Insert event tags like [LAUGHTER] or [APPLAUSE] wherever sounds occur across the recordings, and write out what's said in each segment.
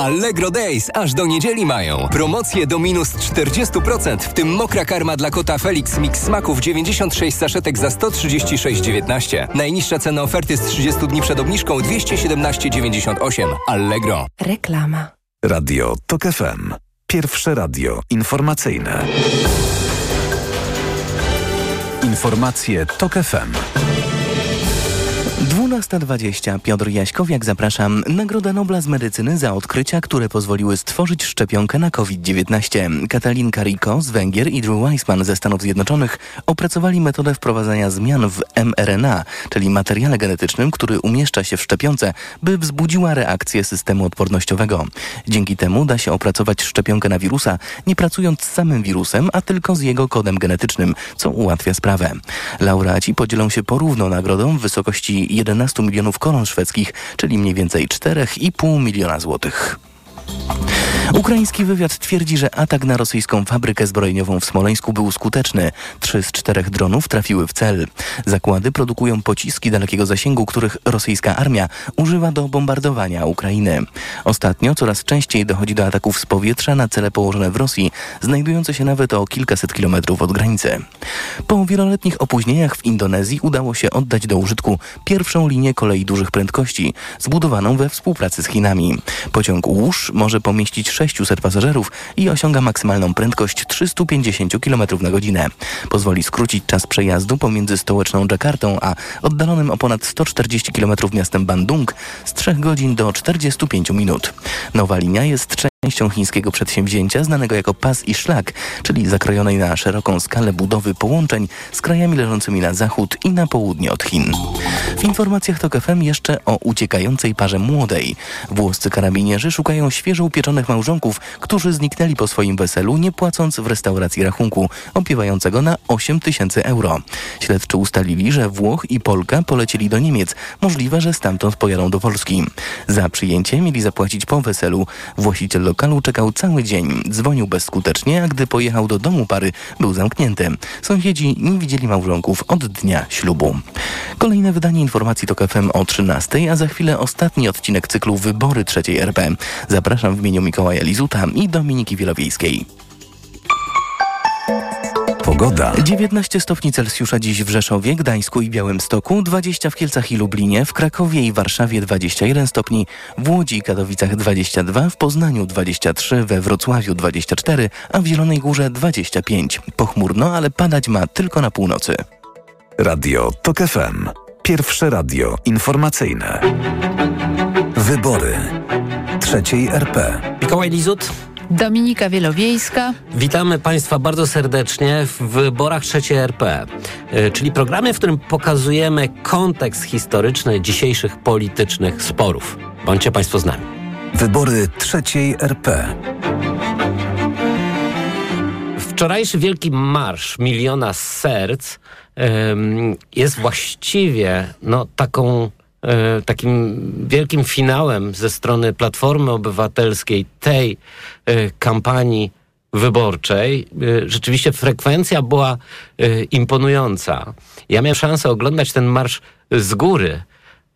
Allegro Days aż do niedzieli mają. Promocje do minus 40%, w tym mokra karma dla kota Felix Mix Smaków 96 saszetek za 136,19. Najniższa cena oferty z 30 dni przed obniżką 217,98. Allegro. Reklama. Radio TOK FM. Pierwsze radio informacyjne. Informacje TOK FM. 12.20. Piotr Jaśkowiak, zapraszam. Nagroda Nobla z medycyny za odkrycia, które pozwoliły stworzyć szczepionkę na COVID-19. Katalin Kariko z Węgier i Drew Weissman ze Stanów Zjednoczonych opracowali metodę wprowadzania zmian w mRNA, czyli materiale genetycznym, który umieszcza się w szczepionce, by wzbudziła reakcję systemu odpornościowego. Dzięki temu da się opracować szczepionkę na wirusa, nie pracując z samym wirusem, a tylko z jego kodem genetycznym, co ułatwia sprawę. Laureaci podzielą się porówno nagrodą w wysokości 11 milionów koron szwedzkich, czyli mniej więcej 4,5 miliona złotych. Ukraiński wywiad twierdzi, że atak na rosyjską fabrykę zbrojeniową w Smoleńsku był skuteczny. Trzy z czterech dronów trafiły w cel. Zakłady produkują pociski dalekiego zasięgu, których rosyjska armia używa do bombardowania Ukrainy. Ostatnio coraz częściej dochodzi do ataków z powietrza na cele położone w Rosji, znajdujące się nawet o kilkaset kilometrów od granicy. Po wieloletnich opóźnieniach w Indonezji udało się oddać do użytku pierwszą linię kolei dużych prędkości, zbudowaną we współpracy z Chinami. Pociąg Łusz może pomieścić 600 pasażerów i osiąga maksymalną prędkość 350 km na godzinę. Pozwoli skrócić czas przejazdu pomiędzy stołeczną Dżakartą a oddalonym o ponad 140 km miastem Bandung z 3 godzin do 45 minut. Nowa linia jest częścią chińskiego przedsięwzięcia znanego jako pas i szlak, czyli zakrojonej na szeroką skalę budowy połączeń z krajami leżącymi na zachód i na południe od Chin. W informacjach TOK FM jeszcze o uciekającej parze młodej. Włoscy karabinierzy szukają świeżo upieczonych małżonków, którzy zniknęli po swoim weselu, nie płacąc w restauracji rachunku, opiewającego na 8 tysięcy euro. Śledczy ustalili, że Włoch i Polka polecieli do Niemiec. Możliwe, że stamtąd pojadą do Polski. Za przyjęcie mieli zapłacić po weselu. Właściciel lokalu czekał cały dzień. Dzwonił bezskutecznie, a gdy pojechał do domu pary, był zamknięty. Sąsiedzi nie widzieli małżonków od dnia ślubu. Kolejne wydanie informacji to FM o 13, a za chwilę ostatni odcinek cyklu Wybory trzeciej RP. Zapraszam w imieniu Mikołaja Lizuta i Dominiki Wielowiejskiej. Pogoda. 19 stopni Celsjusza dziś w Rzeszowie, Gdańsku i Białymstoku, 20 w Kielcach i Lublinie, w Krakowie i Warszawie 21 stopni, w Łodzi i Katowicach 22, w Poznaniu 23, we Wrocławiu 24, a w Zielonej Górze 25. Pochmurno, ale padać ma tylko na północy. Radio TOK FM. Pierwsze radio informacyjne. Wybory trzeciej RP. Mikołaj Lizut. Dominika Wielowiejska. Witamy Państwa bardzo serdecznie w wyborach trzeciej RP, y, czyli programie, w którym pokazujemy kontekst historyczny dzisiejszych politycznych sporów. Bądźcie Państwo z nami. Wybory trzeciej RP. Wczorajszy wielki marsz miliona serc jest właściwie no, taką takim wielkim finałem ze strony Platformy Obywatelskiej tej e, kampanii wyborczej. E, Rzeczywiście frekwencja była e, imponująca. Ja miałem szansę oglądać ten marsz z góry,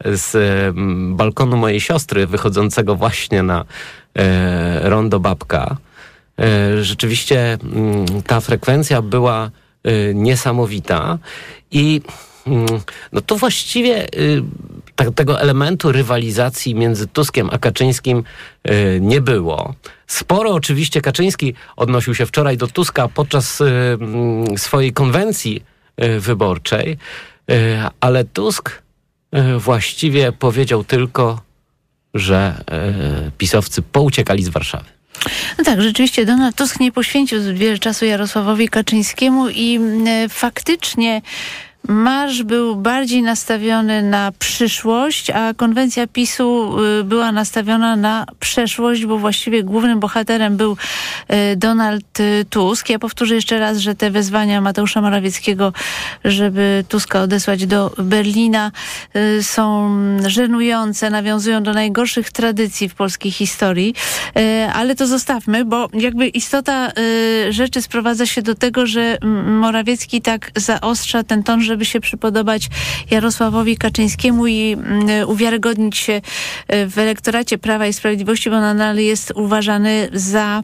z e, balkonu mojej siostry, wychodzącego właśnie na e, rondo Babka. E, Rzeczywiście mm, ta frekwencja była e, niesamowita i mm, no to właściwie y, ta, tego elementu rywalizacji między Tuskiem a Kaczyńskim y, nie było. Sporo oczywiście Kaczyński odnosił się wczoraj do Tuska podczas y, mm, swojej konwencji y, wyborczej, y, ale Tusk y, właściwie powiedział tylko, że y, pisowcy pouciekali z Warszawy. No tak, rzeczywiście Donald Tusk nie poświęcił zbyt wiele czasu Jarosławowi Kaczyńskiemu i faktycznie marsz był bardziej nastawiony na przyszłość, a konwencja PiSu y, była nastawiona na przeszłość, bo właściwie głównym bohaterem był y, Donald y, Tusk. Ja powtórzę jeszcze raz, że te wezwania Mateusza Morawieckiego, żeby Tuska odesłać do Berlina są żenujące, nawiązują do najgorszych tradycji w polskiej historii, ale to zostawmy, bo jakby istota rzeczy sprowadza się do tego, że Morawiecki tak zaostrza ten ton, żeby się przypodobać Jarosławowi Kaczyńskiemu i mm, uwiarygodnić się e, w elektoracie Prawa i Sprawiedliwości, bo nadal jest uważany za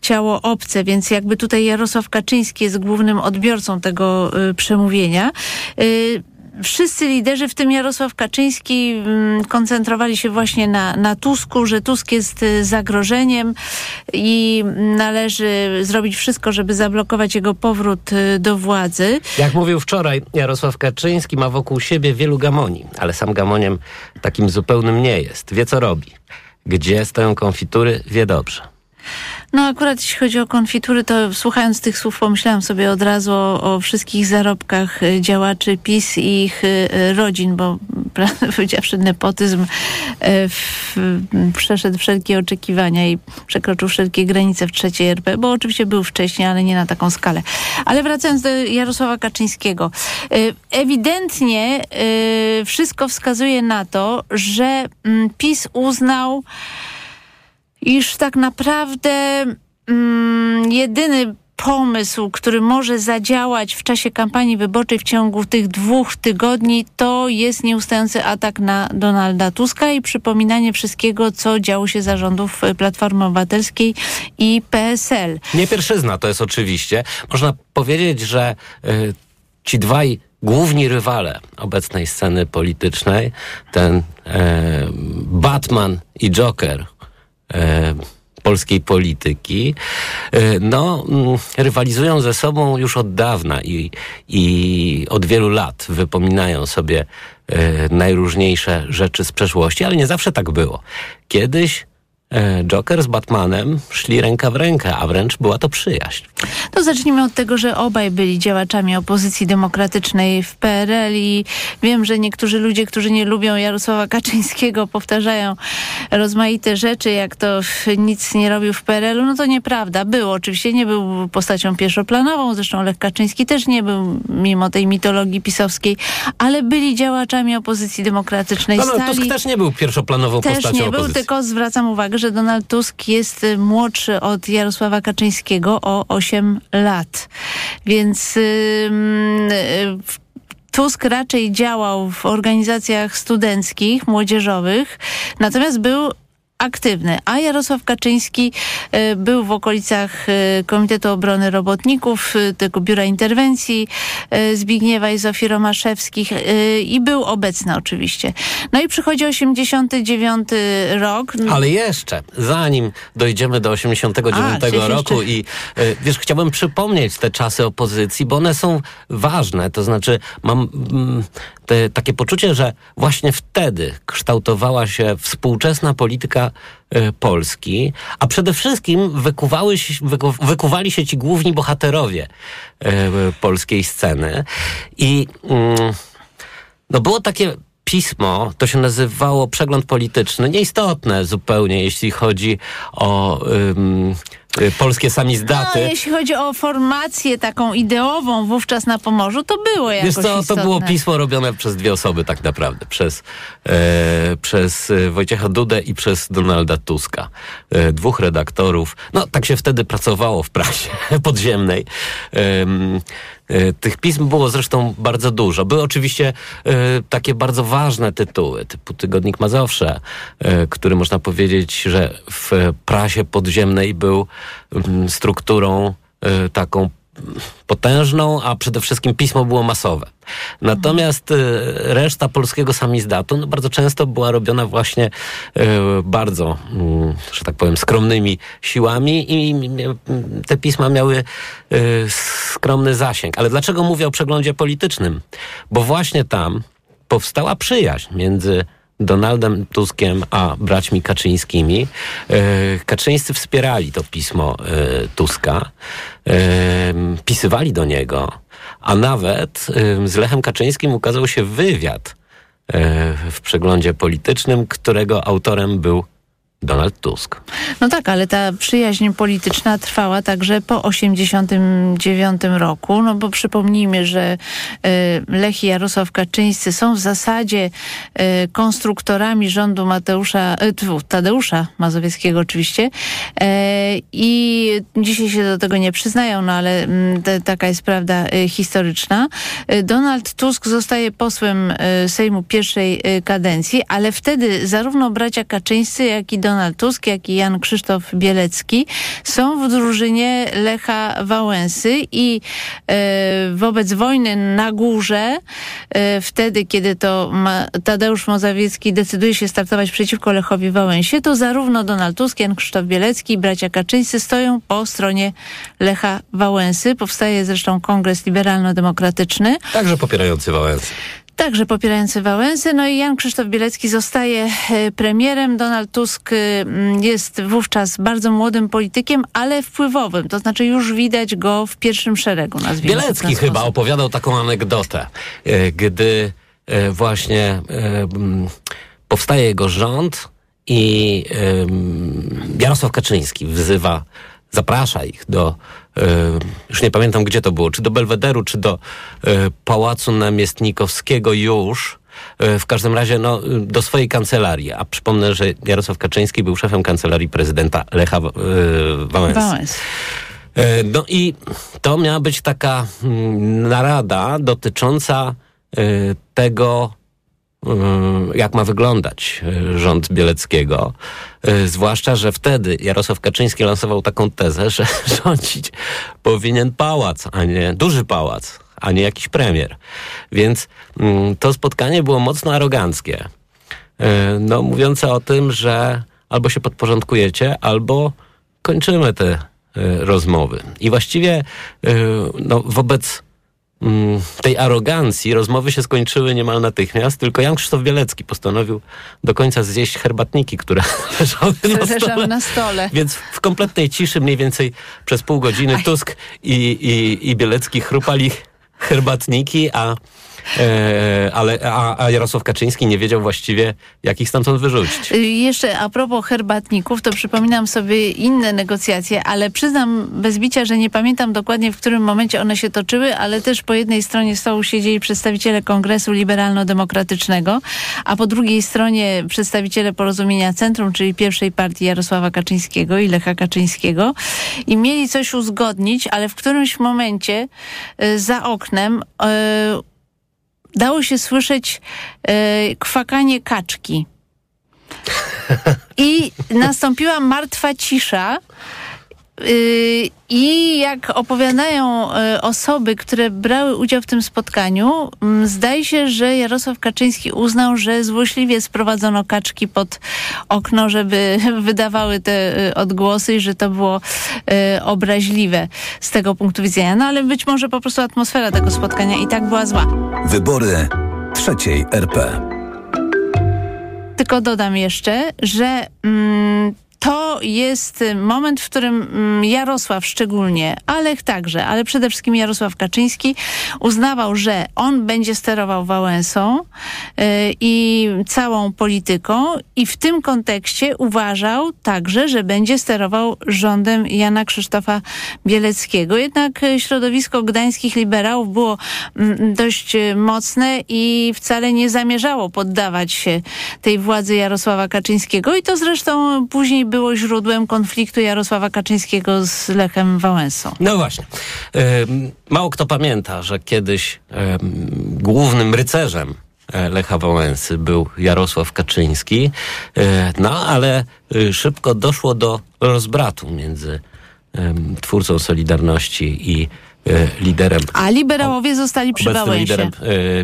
ciało obce, więc jakby tutaj Jarosław Kaczyński jest głównym odbiorcą tego y, przemówienia. Wszyscy liderzy, w tym Jarosław Kaczyński, mm, koncentrowali się właśnie na, na Tusku, że Tusk jest y, zagrożeniem i należy zrobić wszystko, żeby zablokować jego powrót y, do władzy. Jak mówił wczoraj, Jarosław Kaczyński ma wokół siebie wielu gamoni, ale sam gamoniem takim zupełnym nie jest. Wie co robi. Gdzie stoją konfitury, wie dobrze. No akurat jeśli chodzi o konfitury, to słuchając tych słów pomyślałam sobie od razu o, o wszystkich zarobkach y, działaczy PiS i ich y, rodzin, bo [LAUGHS] prawdę powiedziawszy nepotyzm y, w, przeszedł wszelkie oczekiwania i przekroczył wszelkie granice w trzeciej RP, bo oczywiście był wcześniej, ale nie na taką skalę. Ale wracając do Jarosława Kaczyńskiego. Ewidentnie wszystko wskazuje na to, że mm, PiS uznał iż tak naprawdę mm, jedyny pomysł, który może zadziałać w czasie kampanii wyborczej w ciągu tych dwóch tygodni, to jest nieustający atak na Donalda Tuska i przypominanie wszystkiego, co działo się zarządów Platformy Obywatelskiej i PSL. Nie pierwszyzna to jest oczywiście. Można powiedzieć, że y, ci dwaj główni rywale obecnej sceny politycznej, ten y, Batman i Joker, polskiej polityki, e, no, mm, rywalizują ze sobą już od dawna i, i od wielu lat wypominają sobie e, najróżniejsze rzeczy z przeszłości, ale nie zawsze tak było. Kiedyś E, Joker z Batmanem szli ręka w rękę, a wręcz była to przyjaźń. To zacznijmy od tego, że obaj byli działaczami opozycji demokratycznej w PRL i wiem, że niektórzy ludzie, którzy nie lubią Jarosława Kaczyńskiego powtarzają rozmaite rzeczy, jak to nic nie robił w PRL-u. No to nieprawda. Był oczywiście, nie był postacią pierwszoplanową, zresztą Lech Kaczyński też nie był, mimo tej mitologii pisowskiej, ale byli działaczami opozycji demokratycznej. No, no Tusk też nie był pierwszoplanową też postacią nie opozycji. był, tylko zwracam uwagę, że Donald Tusk jest y, młodszy od Jarosława Kaczyńskiego o 8 lat. Więc yy, Tusk raczej działał w organizacjach studenckich, młodzieżowych, natomiast był aktywny, a Jarosław Kaczyński e, był w okolicach e, Komitetu Obrony Robotników, e, tego Biura Interwencji Zbigniewa i Zofii Romaszewskich i był obecny oczywiście. No i przychodzi 89 rok. Ale jeszcze, zanim dojdziemy do 89 a, roku i wiesz, chciałbym przypomnieć te czasy opozycji, bo one są ważne, to znaczy mam mm, te, takie poczucie, że właśnie wtedy kształtowała się współczesna polityka y, Polski, a przede wszystkim wykuwały się, wyku, wykuwali się ci główni bohaterowie y, polskiej sceny. I y, no było takie pismo, to się nazywało Przegląd Polityczny, nieistotne zupełnie, jeśli chodzi o polskie samizdaty. No, jeśli chodzi o formację taką ideową wówczas na Pomorzu, to było jakoś Wiesz co, to było pismo robione przez dwie osoby tak naprawdę. Przez, e, przez e, Wojciecha Dudę i przez Donalda Tuska. E, dwóch redaktorów. No, tak się wtedy pracowało w prasie [LAUGHS] podziemnej. E, tych pism było zresztą bardzo dużo. Były oczywiście e, takie bardzo ważne tytuły, typu Tygodnik Mazowsze, e, który można powiedzieć, że w prasie podziemnej był mm, strukturą taką potężną, a przede wszystkim pismo było masowe. Natomiast y, reszta polskiego samizdatu no, bardzo często była robiona właśnie y, bardzo, mm, że tak powiem, skromnymi siłami i te pisma miały y, skromny zasięg. Ale dlaczego mówię o przeglądzie politycznym? Bo właśnie tam powstała przyjaźń między Donaldem Tuskiem a braćmi Kaczyńskimi. Kaczyńscy wspierali to pismo Tuska, pisywali do niego a nawet z Lechem Kaczyńskim ukazał się wywiad w przeglądzie politycznym, którego autorem był Donald Tusk. No tak, ale ta przyjaźń polityczna trwała także po 89 roku, no bo przypomnijmy, że y, Lech i Jarosław Kaczyńscy są w zasadzie y, konstruktorami rządu Mateusza, y, Tadeusza Mazowieckiego oczywiście i dzisiaj się do tego nie przyznają, no ale mm, taka jest prawda historyczna. Donald Tusk zostaje posłem Sejmu pierwszej kadencji, ale wtedy zarówno bracia Kaczyńscy, jak i Donald Tusk, jak i Jan Krzysztof Bielecki są w drużynie Lecha Wałęsy i e, wobec wojny na górze, e, wtedy kiedy to Tadeusz Mozawiecki decyduje się startować przeciwko Lechowi Wałęsie, to zarówno Donald Tusk, Jan Krzysztof Bielecki i bracia Kaczyńscy stoją po stronie Lecha Wałęsy. Powstaje zresztą Kongres Liberalno-Demokratyczny. Także popierający Wałęsy. Także popierający Wałęsy. No i Jan Krzysztof Bielecki zostaje e, premierem. Donald Tusk e, jest wówczas bardzo młodym politykiem, ale wpływowym. To znaczy już widać go w pierwszym szeregu, Bielecki chyba opowiadał taką anegdotę, e, gdy właśnie powstaje jego rząd i Jarosław Kaczyński wzywa, zaprasza ich do już nie pamiętam gdzie to było, czy do Belwederu, czy do Pałacu Namiestnikowskiego już, w każdym razie no, do swojej kancelarii. A przypomnę, że Jarosław Kaczyński był szefem kancelarii prezydenta Lecha Wałęsy. Wałęs. No i to miała być taka narada dotycząca tego, jak ma wyglądać y, rząd Bieleckiego. Y, zwłaszcza, że wtedy Jarosław Kaczyński lansował taką tezę, że [LAUGHS] rządzić powinien pałac, a nie duży pałac, a nie jakiś premier. Więc mm, to spotkanie było mocno aroganckie. No, mówiące o tym, że albo się podporządkujecie, albo kończymy te rozmowy. I właściwie no, wobec tej arogancji rozmowy się skończyły niemal natychmiast, tylko Jan Krzysztof Bielecki postanowił do końca zjeść herbatniki, które [LAUGHS] leżały na stole. na stole. Więc w kompletnej ciszy mniej więcej przez pół godziny Aj. Tusk i, i, i Bielecki chrupali herbatniki, a ale, a, a Jarosław Kaczyński nie wiedział właściwie, jak ich stamtąd wyrzucić. Y, jeszcze a propos herbatników, to przypominam sobie inne negocjacje, ale przyznam bez bicia, że nie pamiętam dokładnie, w którym momencie one się toczyły, ale też po jednej stronie stołu siedzieli przedstawiciele Kongresu Liberalno-Demokratycznego, a po drugiej stronie przedstawiciele Porozumienia Centrum, czyli pierwszej partii Jarosława Kaczyńskiego i Lecha Kaczyńskiego i mieli coś uzgodnić, ale w którymś momencie y, za oknem y, dało się słyszeć e, kwakanie kaczki. I nastąpiła martwa cisza. Y, I jak opowiadają y, osoby, które brały udział w tym spotkaniu, mm, zdaje się, że Jarosław Kaczyński uznał, że złośliwie sprowadzono kaczki pod okno, żeby [LAUGHS] wydawały te y, odgłosy i że to było obraźliwe z tego punktu widzenia. No ale być może po prostu atmosfera tego spotkania i tak była zła. Wybory trzeciej RP. Tylko dodam jeszcze, że mm, to jest moment, w którym mm, Jarosław szczególnie, Alech także, ale przede wszystkim Jarosław Kaczyński uznawał, że on będzie sterował Wałęsą yy, i całą polityką i w tym kontekście uważał także, że będzie sterował rządem Jana Krzysztofa Bieleckiego. Jednak środowisko gdańskich liberałów było mm, dość mocne i wcale nie zamierzało poddawać się tej władzy Jarosława Kaczyńskiego i to zresztą później było źródłem konfliktu Jarosława Kaczyńskiego z Lechem Wałęsą. No właśnie. Mało kto pamięta, że kiedyś głównym rycerzem e, Lecha Wałęsy był Jarosław Kaczyński, e, no ale y, szybko doszło do rozbratu między twórcą Solidarności i e, liderem. A liberałowie zostali przy Wałęsie. liderem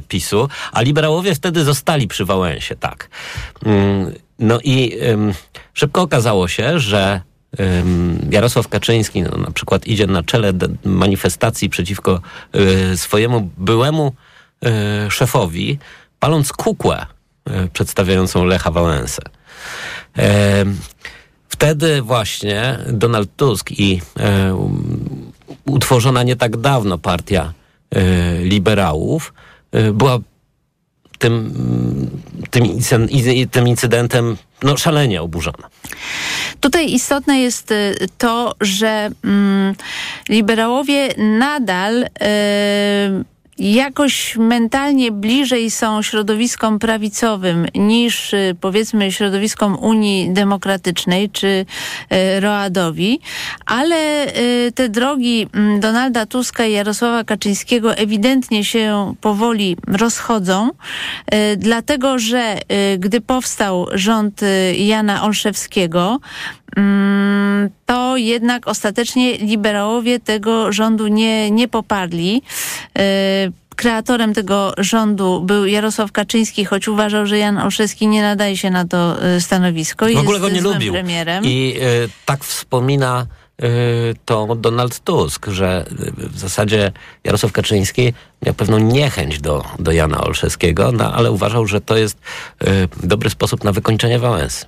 PiSu. A liberałowie wtedy zostali przy Wałęsie, tak. No i szybko okazało się, że Jarosław Kaczyński no, na przykład idzie na czele manifestacji przeciwko y, swojemu byłemu y, szefowi, paląc kukłę y, przedstawiającą Lecha Wałęsę. Wtedy właśnie Donald Tusk i utworzona nie tak dawno partia liberałów, była tym, tym, tym incydentem no, szalenie oburzona. Tutaj istotne jest y, to, że mm, liberałowie nadal y, jakoś mentalnie bliżej są środowiskom prawicowym niż y, powiedzmy środowiskom Unii Demokratycznej czy y, Roadowi, ale y, te drogi mm, Donalda Tuska i Jarosława Kaczyńskiego ewidentnie się powoli rozchodzą, dlatego że gdy powstał rząd Jana Olszewskiego, to jednak ostatecznie liberałowie tego rządu nie, nie poparli. E, kreatorem tego rządu był Jarosław Kaczyński, choć uważał, że Jan Olszewski nie nadaje się na to e, stanowisko. W ogóle go nie lubił. Premierem. I y, tak wspomina to Donald Tusk, że w zasadzie Jarosław Kaczyński miał pewną niechęć do, do Jana Olszewskiego, no, ale uważał, że to jest y, dobry sposób na wykończenie Wałęsy.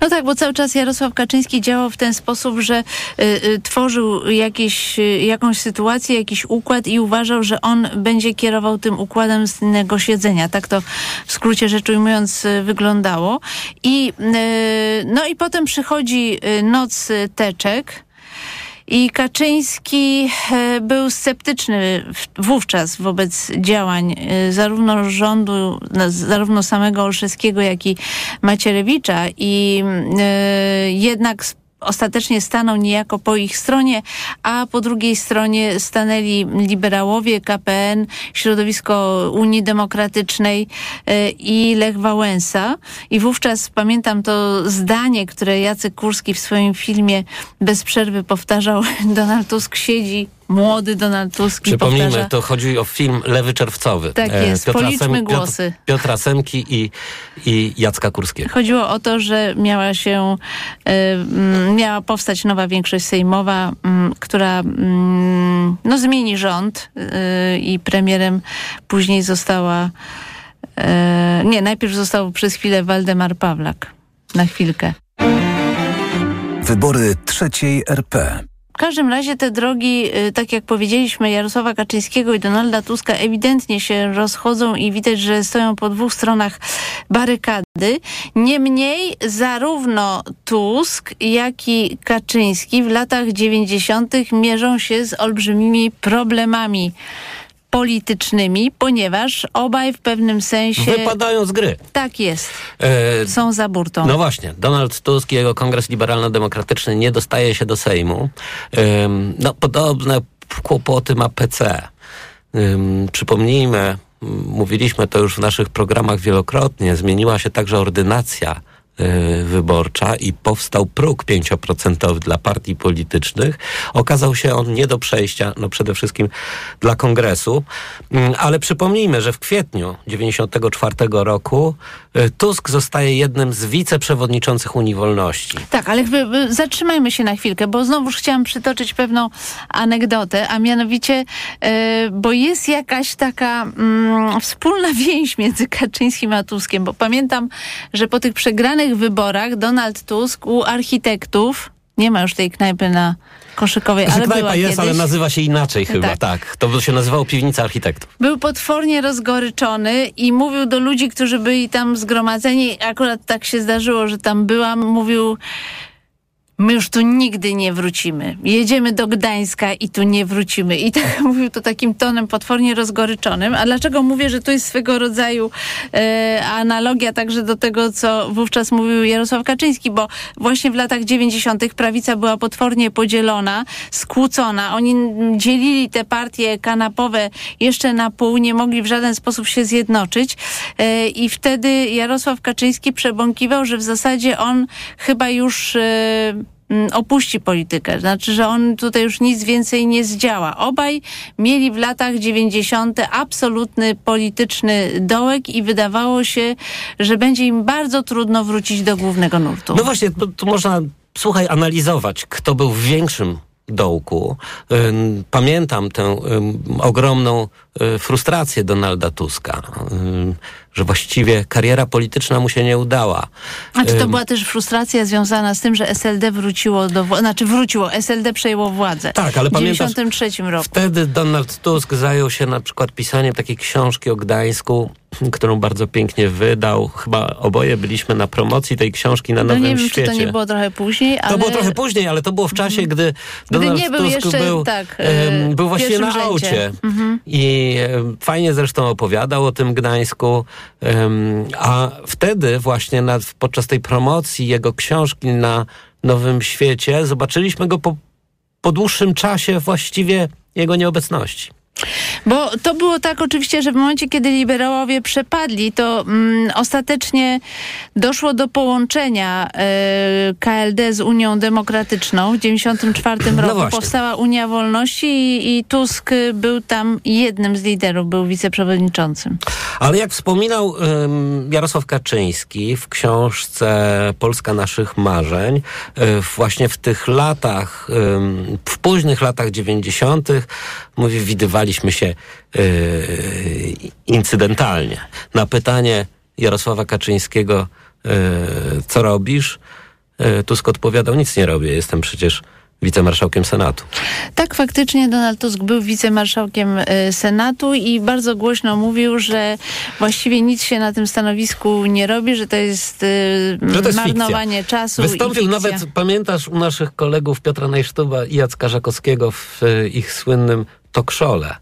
No tak, bo cały czas Jarosław Kaczyński działał w ten sposób, że y, y, tworzył jakieś, y, jakąś sytuację, jakiś układ i uważał, że on będzie kierował tym układem z innego siedzenia. Tak to w skrócie rzecz ujmując y, wyglądało. I, no i potem przychodzi noc teczek, i Kaczyński e, był sceptyczny wówczas wobec działań e, zarówno rządu, zarówno samego Olszewskiego, jak i Macierewicza. I e, jednak ostatecznie stanął niejako po ich stronie, a po drugiej stronie stanęli liberałowie, KPN, środowisko Unii Demokratycznej e, i Lech Wałęsa. I wówczas pamiętam to zdanie, które Jacek Kurski w swoim filmie bez przerwy powtarzał. [LAUGHS] Donald Tusk siedzi młody Donald Tusk. Przypomnijmy, powtarza... to chodzi o film Lewy Czerwcowy. Tak e, jest, Piotra policzmy Sem, głosy. Piotr, Piotra Semki i, i Jacka Kurskiego. Chodziło o to, że miała się, y, miała powstać nowa większość sejmowa, y, która y, no, zmieni rząd y, i premierem później została y, nie, najpierw został przez chwilę Waldemar Pawlak. Na chwilkę. Wybory trzeciej RP. W każdym razie te drogi, y, tak jak powiedzieliśmy, Jarosława Kaczyńskiego i Donalda Tuska ewidentnie się rozchodzą i widać, że stoją po dwóch stronach barykady. Niemniej zarówno Tusk, jak i Kaczyński w latach 90. mierzą się z olbrzymimi problemami politycznymi, ponieważ obaj w pewnym sensie... Wypadają z gry. Tak jest. E... Są za burtą. No właśnie. Donald Tusk i jego Kongres Liberalno-Demokratyczny nie dostaje się do Sejmu. No podobne kłopoty ma PC. Przypomnijmy, mówiliśmy to już w naszych programach wielokrotnie, zmieniła się także ordynacja wyborcza i powstał próg 5% dla partii politycznych. Okazał się on nie do przejścia, no przede wszystkim dla kongresu. Mm, ale przypomnijmy, że w kwietniu 94 roku y, Tusk zostaje jednym z wiceprzewodniczących Unii Wolności. Tak, ale zatrzymajmy się na chwilkę, bo znowuż chciałam przytoczyć pewną anegdotę, a mianowicie, y, bo jest jakaś taka mm, wspólna [LAUGHS] więź między Kaczyńskim a Tuskiem, bo pamiętam, że po tych przegranych wyborach Donald Tusk u architektów, nie ma już tej knajpy na Koszykowej, ale Knajpa była jest, kiedyś. ale nazywa się inaczej chyba, tak. tak. To się nazywało Piwnica Architektów. Był potwornie rozgoryczony i mówił do ludzi, którzy byli tam zgromadzeni, akurat tak się zdarzyło, że tam byłam, mówił my już tu nigdy nie wrócimy. Jedziemy do Gdańska i tu nie wrócimy. I tak [LAUGHS] mówił to takim tonem potwornie rozgoryczonym. A dlaczego mówię, że to jest swego rodzaju e, analogia także do tego, co wówczas mówił Jarosław Kaczyński, bo właśnie w latach 90. prawica była potwornie podzielona, skłócona. Oni dzielili te partie kanapowe jeszcze na pół, nie mogli w żaden sposób się zjednoczyć. E, I wtedy Jarosław Kaczyński przebąkiwał, że w zasadzie on chyba już e, opuści politykę. Znaczy, że on tutaj już nic więcej nie zdziała. Obaj mieli w latach 90. absolutny polityczny dołek i wydawało się, że będzie im bardzo trudno wrócić do głównego nurtu. No właśnie, tu można, słuchaj, analizować, kto był w większym dołku. Pamiętam tę ogromną frustrację Donalda Tuska, y, że właściwie kariera polityczna mu się nie udała. A czy to Ym, była też frustracja związana z tym, że SLD wróciło do władzy, znaczy wróciło, SLD przejęło władzę. Tak, ale w pamiętasz, 93 roku. Wtedy Donald Tusk zajął się na przykład pisaniem takiej książki o Gdańsku, którą bardzo pięknie wydał. Chyba oboje byliśmy na promocji tej książki na No Nowym nie wiem, Świecie. czy to nie było trochę później, ale... To było trochę później, ale to było w czasie, gdy Donald nie był Tusk jeszcze, był, tak, był w właściwie na rzędzie. aucie. I em, fajnie zresztą opowiadał o tym Gdańsku. A wtedy właśnie na, podczas tej promocji jego książki na Nowym Świecie zobaczyliśmy go po, po dłuższym czasie właściwie jego nieobecności. Bo to było tak oczywiście, że w momencie, kiedy liberałowie przepadli, to mm, ostatecznie doszło do połączenia e, KLD z Unią Demokratyczną w 1994 No roku. właśnie. Powstała Unia Wolności i, i Tusk był tam jednym z liderów, był wiceprzewodniczącym. Ale jak wspominał ym, Jarosław Kaczyński w książce Polska naszych marzeń, y, właśnie w tych latach, ym, w późnych latach 90., mówi, widywaliśmy się y, incydentalnie. Na pytanie Jarosława Kaczyńskiego, y, co robisz? Y, Tusk odpowiadał, nic nie robię, jestem przecież wicemarszałkiem Senatu. Tak, faktycznie Donald Tusk był wicemarszałkiem e, Senatu i bardzo głośno mówił, że właściwie nic się na tym stanowisku nie robi, że to jest, e, Że to jest marnowanie fikcja. czasu Wystąpił nawet, pamiętasz, u naszych kolegów Piotra Najsztuba i Jacka Żakowskiego w e, ich słynnym talkszole,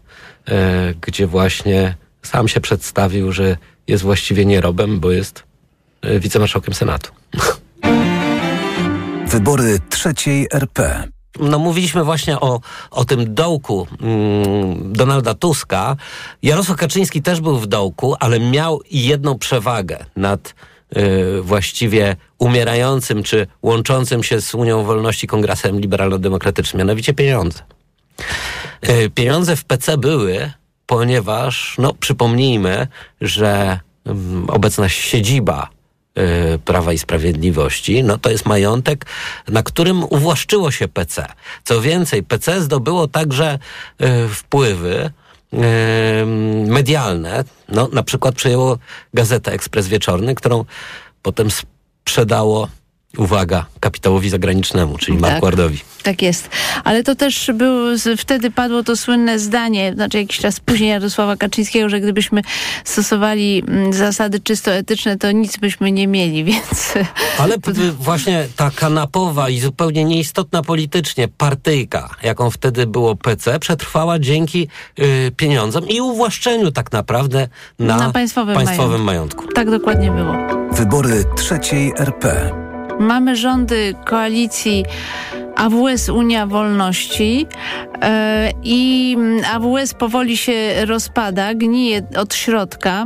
e, gdzie właśnie sam się przedstawił, że jest właściwie nierobem, bo jest e, wicemarszałkiem Senatu. Wybory trzeciej RP. No mówiliśmy właśnie o, o tym dołku mm, Donalda Tuska. Jarosław Kaczyński też był w dołku, ale miał jedną przewagę nad y, właściwie umierającym czy łączącym się z Unią Wolności Kongresem Liberalno-Demokratycznym, mianowicie pieniądze. Y, pieniądze w PC były, ponieważ, no przypomnijmy, że mm, obecna siedziba y, Prawa i Sprawiedliwości, no to jest majątek, na którym uwłaszczyło się PC. Co więcej, PC zdobyło także y, wpływy medialne. No, na przykład przejęło gazetę Ekspres Wieczorny, którą potem sprzedało, uwaga, kapitałowi zagranicznemu, czyli Tak. Markwardowi. Tak jest. Ale to też było, z- wtedy padło to słynne zdanie, znaczy jakiś czas później Jarosława Kaczyńskiego, że gdybyśmy stosowali mm, zasady czysto etyczne, to nic byśmy nie mieli, [LAUGHS] więc... Ale p- właśnie ta kanapowa i zupełnie nieistotna politycznie partyjka, jaką wtedy było PC, przetrwała dzięki y, pieniądzom i uwłaszczeniu tak naprawdę na, Na państwowym państwowym majątku. Tak dokładnie było. Wybory trzeciej RP. Mamy rządy koalicji AWS Unia Wolności e, i AWS powoli się rozpada, gnije od środka,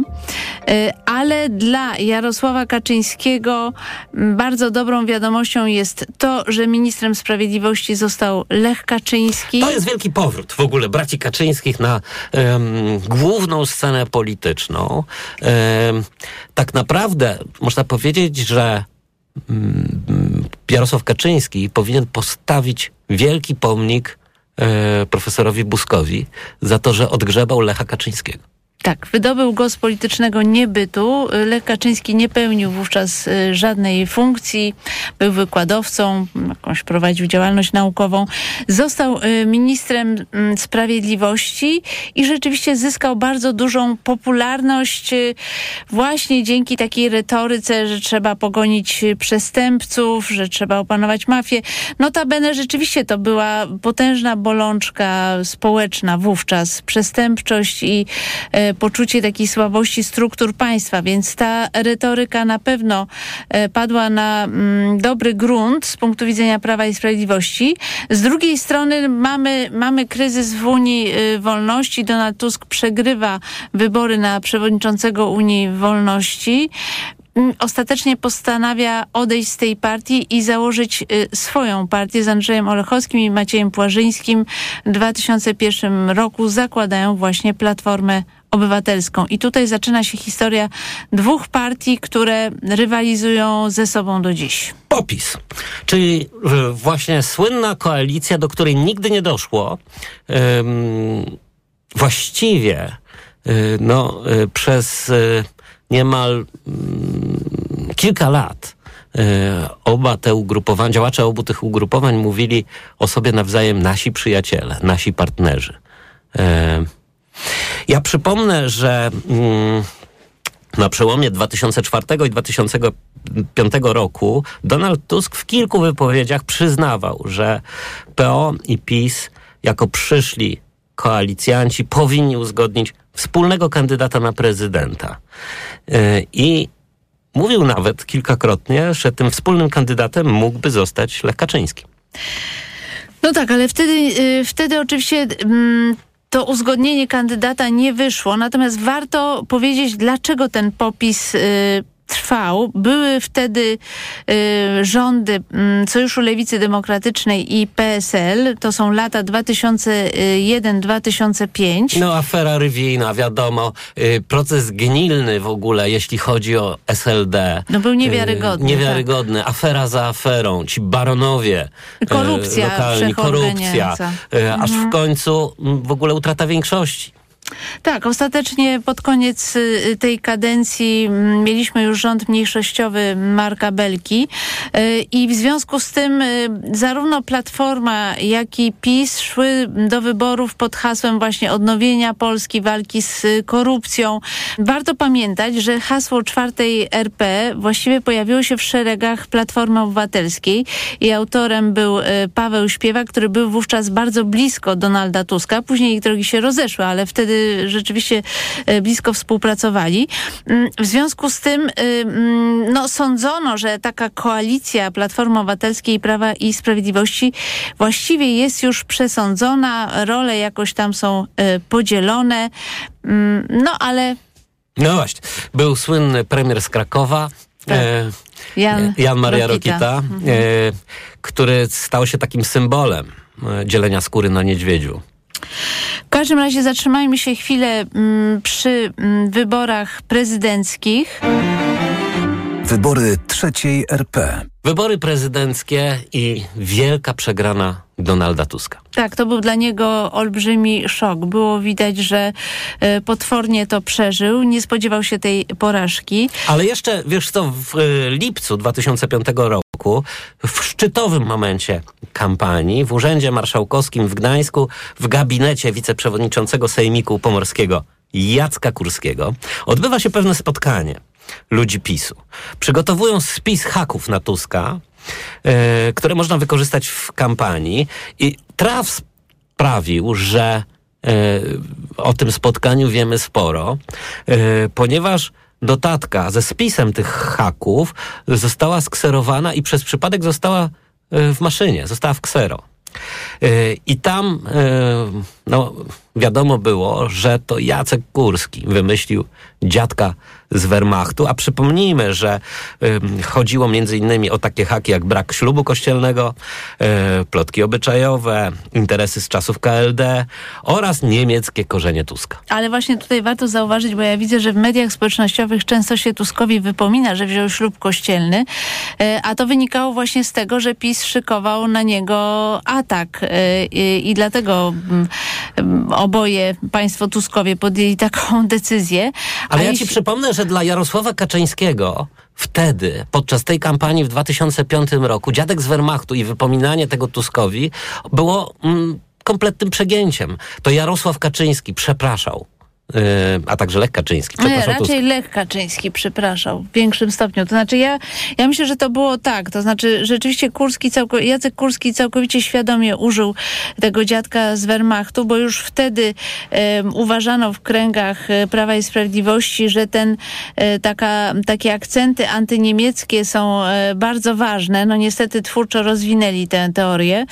e, ale dla Jarosława Kaczyńskiego bardzo dobrą wiadomością jest to, że ministrem sprawiedliwości został Lech Kaczyński. To jest wielki powrót w ogóle braci Kaczyńskich na em, główną scenę polityczną. Em, tak naprawdę można powiedzieć, że Jarosław Kaczyński powinien postawić wielki pomnik e, profesorowi Buskowi za to, że odgrzebał Lecha Kaczyńskiego. Tak, wydobył go z politycznego niebytu. Lech Kaczyński nie pełnił wówczas y, żadnej funkcji, był wykładowcą, jakąś prowadził działalność naukową. Został y, ministrem mm, sprawiedliwości i rzeczywiście zyskał bardzo dużą popularność y, właśnie dzięki takiej retoryce, że trzeba pogonić przestępców, że trzeba opanować mafię. Notabene rzeczywiście to była potężna bolączka społeczna wówczas, przestępczość i poczucie takiej słabości struktur państwa, więc ta retoryka na pewno e, padła na mm, dobry grunt z punktu widzenia Prawa i Sprawiedliwości. Z drugiej strony mamy, mamy kryzys w Unii y, Wolności. Donald Tusk przegrywa wybory na przewodniczącego Unii Wolności mm, ostatecznie postanawia odejść z tej partii i założyć y, swoją partię z Andrzejem Olechowskim i Maciejem Płażyńskim. W 2001 roku zakładają właśnie Platformę Obywatelską. I tutaj zaczyna się historia dwóch partii, które rywalizują ze sobą do dziś. POPIS, czyli e, właśnie słynna koalicja, do której nigdy nie doszło. Właściwie y, no, y, przez niemal mm, kilka lat oba te ugrupowania, działacze obu tych ugrupowań mówili o sobie nawzajem nasi przyjaciele, nasi partnerzy. Ja przypomnę, że mm, na przełomie 2004 i 2005 roku Donald Tusk w kilku wypowiedziach przyznawał, że PO i PiS jako przyszli koalicjanci powinni uzgodnić wspólnego kandydata na prezydenta. E, I mówił nawet kilkakrotnie, że tym wspólnym kandydatem mógłby zostać Lech Kaczyński. No tak, ale wtedy, y, wtedy oczywiście mm, to uzgodnienie kandydata nie wyszło. Natomiast warto powiedzieć, dlaczego ten popis y, trwał. Były wtedy y, rządy y, Sojuszu Lewicy Demokratycznej i PSL. To są lata 2001-2005. No afera Rywina, wiadomo. Y, proces gnilny w ogóle, jeśli chodzi o SLD. No był niewiarygodny. Y, niewiarygodny. Tak. Afera za aferą. Ci baronowie y, korupcja lokalni, korupcja. Aż w mhm. końcu w ogóle utrata większości. Tak, ostatecznie pod koniec y, tej kadencji mm, mieliśmy już rząd mniejszościowy Marka Belki y, i w związku z tym y, zarówno Platforma, jak i PiS szły do wyborów pod hasłem właśnie odnowienia Polski, walki z korupcją. Warto pamiętać, że hasło czwartej RP właściwie pojawiło się w szeregach Platformy Obywatelskiej i autorem był Paweł Śpiewak, który był wówczas bardzo blisko Donalda Tuska. Później drogi się rozeszły, ale wtedy rzeczywiście e, blisko współpracowali. Mm, w związku z tym y, mm, no, sądzono, że taka koalicja Platformy Obywatelskiej, Prawa i Sprawiedliwości właściwie jest już przesądzona, role jakoś tam są e, podzielone, mm, no ale... No właśnie, był słynny premier z Krakowa, tak. e, Jan, Jan Maria Rokita, Rokita mhm. e, który stał się takim symbolem e, dzielenia skóry na niedźwiedziu. W każdym razie zatrzymajmy się chwilę mm, przy mm, wyborach prezydenckich. Wybory trzeciej RP. Wybory prezydenckie i wielka przegrana Donalda Tuska. Tak, to był dla niego olbrzymi szok. Było widać, że e, potwornie to przeżył, nie spodziewał się tej porażki. Ale jeszcze, wiesz co, w e, lipcu 2005 roku, w szczytowym momencie kampanii, w Urzędzie Marszałkowskim w Gdańsku, w gabinecie wiceprzewodniczącego Sejmiku Pomorskiego Jacka Kurskiego, odbywa się pewne spotkanie ludzi PiSu. Przygotowują spis haków na Tuska, e, które można wykorzystać w kampanii i traf sprawił, że e, o tym spotkaniu wiemy sporo, e, ponieważ dotatka ze spisem tych haków została skserowana i przez przypadek została w maszynie, została w ksero. I tam no, wiadomo było, że to Jacek Kurski wymyślił dziadka z Wehrmachtu, a przypomnijmy, że y, chodziło między innymi o takie haki jak brak ślubu kościelnego, y, plotki obyczajowe, interesy z czasów KLD oraz niemieckie korzenie Tuska. Ale właśnie tutaj warto zauważyć, bo ja widzę, że w mediach społecznościowych często się Tuskowi wypomina, że wziął ślub kościelny, y, a to wynikało właśnie z tego, że PiS szykował na niego atak y, i dlatego mm, oboje państwo Tuskowie podjęli taką [LAUGHS] decyzję. Ale ja jeśli... ci przypomnę, że dla Jarosława Kaczyńskiego wtedy, podczas tej kampanii w 2005 roku, dziadek z Wehrmachtu i wypominanie tego Tuskowi było mm, kompletnym przegięciem. To Jarosław Kaczyński przepraszał a także Lech Kaczyński. Nie, raczej Tusk. Lech Kaczyński przepraszał w większym stopniu. To znaczy ja, ja myślę, że to było tak. To znaczy rzeczywiście Kurski, Jacek Kurski całkowicie świadomie użył tego dziadka z Wehrmachtu, bo już wtedy um, uważano w kręgach e, Prawa i Sprawiedliwości, że ten, e, taka, takie akcenty antyniemieckie są e, bardzo ważne. No niestety twórczo rozwinęli tę teorię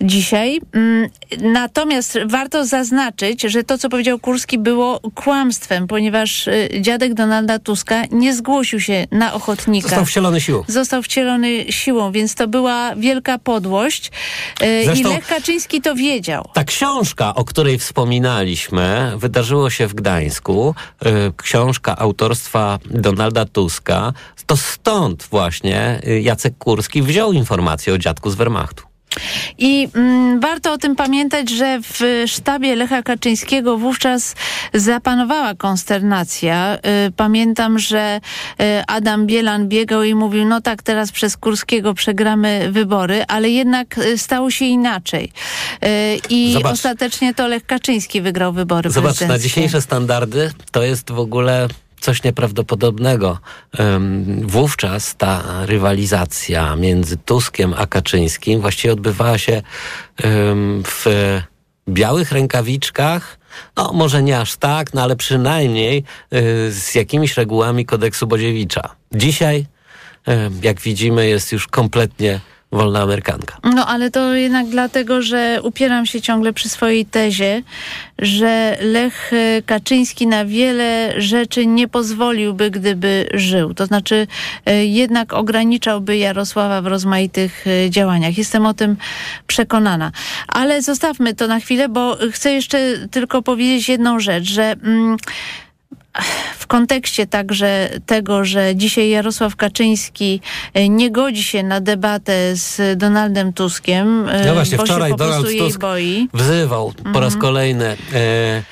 dzisiaj. Mm, natomiast warto zaznaczyć, że to, co powiedział Kurski było było kłamstwem, ponieważ y, dziadek Donalda Tuska nie zgłosił się na ochotnika. Został wcielony siłą. Został wcielony siłą, więc to była wielka podłość. Y, Zresztą, I Lech Kaczyński to wiedział. Ta książka, o której wspominaliśmy, wydarzyło się w Gdańsku. Y, książka autorstwa Donalda Tuska. To stąd właśnie Jacek Kurski wziął informację o dziadku z Wehrmachtu. I mm, warto o tym pamiętać, że w sztabie Lecha Kaczyńskiego wówczas zapanowała konsternacja. Y, pamiętam, że y, Adam Bielan biegał i mówił, no tak, teraz przez Kurskiego przegramy wybory, ale jednak y, stało się inaczej. Y, I Zobacz. ostatecznie to Lech Kaczyński wygrał wybory Zobacz, na dzisiejsze standardy to jest w ogóle coś nieprawdopodobnego. Wówczas ta rywalizacja między Tuskiem a Kaczyńskim właściwie odbywała się w białych rękawiczkach, no może nie aż tak, no ale przynajmniej y, z jakimiś regułami kodeksu Bodziewicza. Dzisiaj, jak widzimy, jest już kompletnie wolna amerykanka. No ale to jednak dlatego, że upieram się ciągle przy swojej tezie, że Lech Kaczyński na wiele rzeczy nie pozwoliłby, gdyby żył. To znaczy e, jednak ograniczałby Jarosława w rozmaitych e, działaniach. Jestem o tym przekonana. Ale zostawmy to na chwilę, bo chcę jeszcze tylko powiedzieć jedną rzecz, że... Mm, w kontekście także tego, że dzisiaj Jarosław Kaczyński e, nie godzi się na debatę z Donaldem Tuskiem, e, No właśnie, wczoraj Donald Tusk boi. wzywał po raz kolejny e,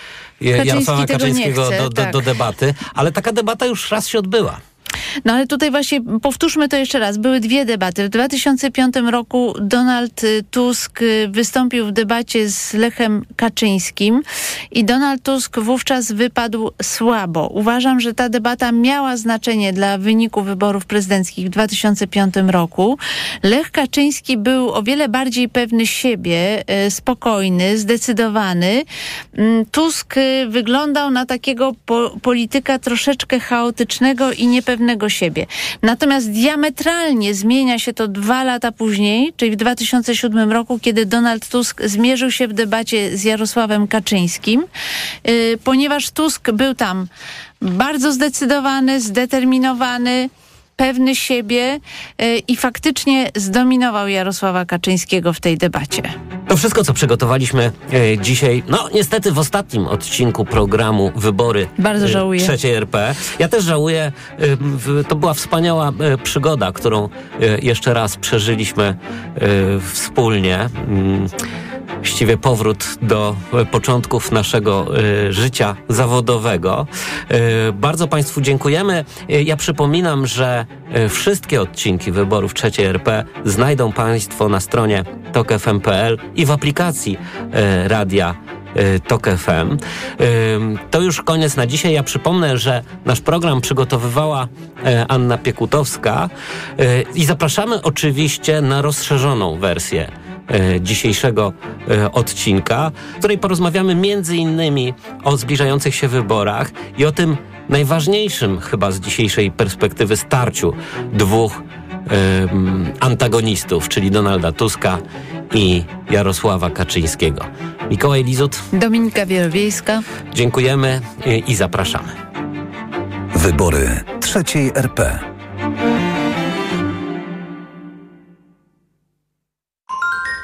Jarosława Kaczyńskiego chce, do, do, tak. do debaty, ale taka debata już raz się odbyła. No ale tutaj właśnie powtórzmy to jeszcze raz. Były dwie debaty. W 2005 roku Donald y, Tusk y, wystąpił w debacie z Lechem Kaczyńskim i Donald Tusk wówczas wypadł słabo. Uważam, że ta debata miała znaczenie dla wyniku wyborów prezydenckich w 2005 roku. Lech Kaczyński był o wiele bardziej pewny siebie, y, spokojny, zdecydowany. Mm, Tusk wyglądał na takiego po polityka troszeczkę chaotycznego i niepewnego siebie. Natomiast diametralnie zmienia się to dwa lata później, czyli w 2007 roku, kiedy Donald Tusk zmierzył się w debacie z Jarosławem Kaczyńskim, y, ponieważ Tusk był tam bardzo zdecydowany, zdeterminowany, pewny siebie y, i faktycznie zdominował Jarosława Kaczyńskiego w tej debacie. To wszystko, co przygotowaliśmy e, dzisiaj, no niestety w ostatnim odcinku programu Wybory Bardzo e, żałuję. trzeciej RP. Ja też żałuję, e, to była wspaniała e, przygoda, którą e, jeszcze raz przeżyliśmy e, wspólnie. Właściwie powrót do e, początków naszego e, życia zawodowego. E, Bardzo Państwu dziękujemy. Ja przypominam, że wszystkie odcinki wyborów trzeciej RP znajdą Państwo na stronie tokfm.pl i w aplikacji radia Tok FM. To już koniec na dzisiaj. Ja przypomnę, że nasz program przygotowywała Anna Piekutowska i zapraszamy oczywiście na rozszerzoną wersję dzisiejszego e, odcinka, w której porozmawiamy między innymi o zbliżających się wyborach i o tym najważniejszym chyba z dzisiejszej perspektywy starciu dwóch antagonistów, czyli Donalda Tuska i Jarosława Kaczyńskiego. Mikołaj Lizut, Dominika Wielowiejska. dziękujemy i zapraszamy. Wybory trzeciej RP.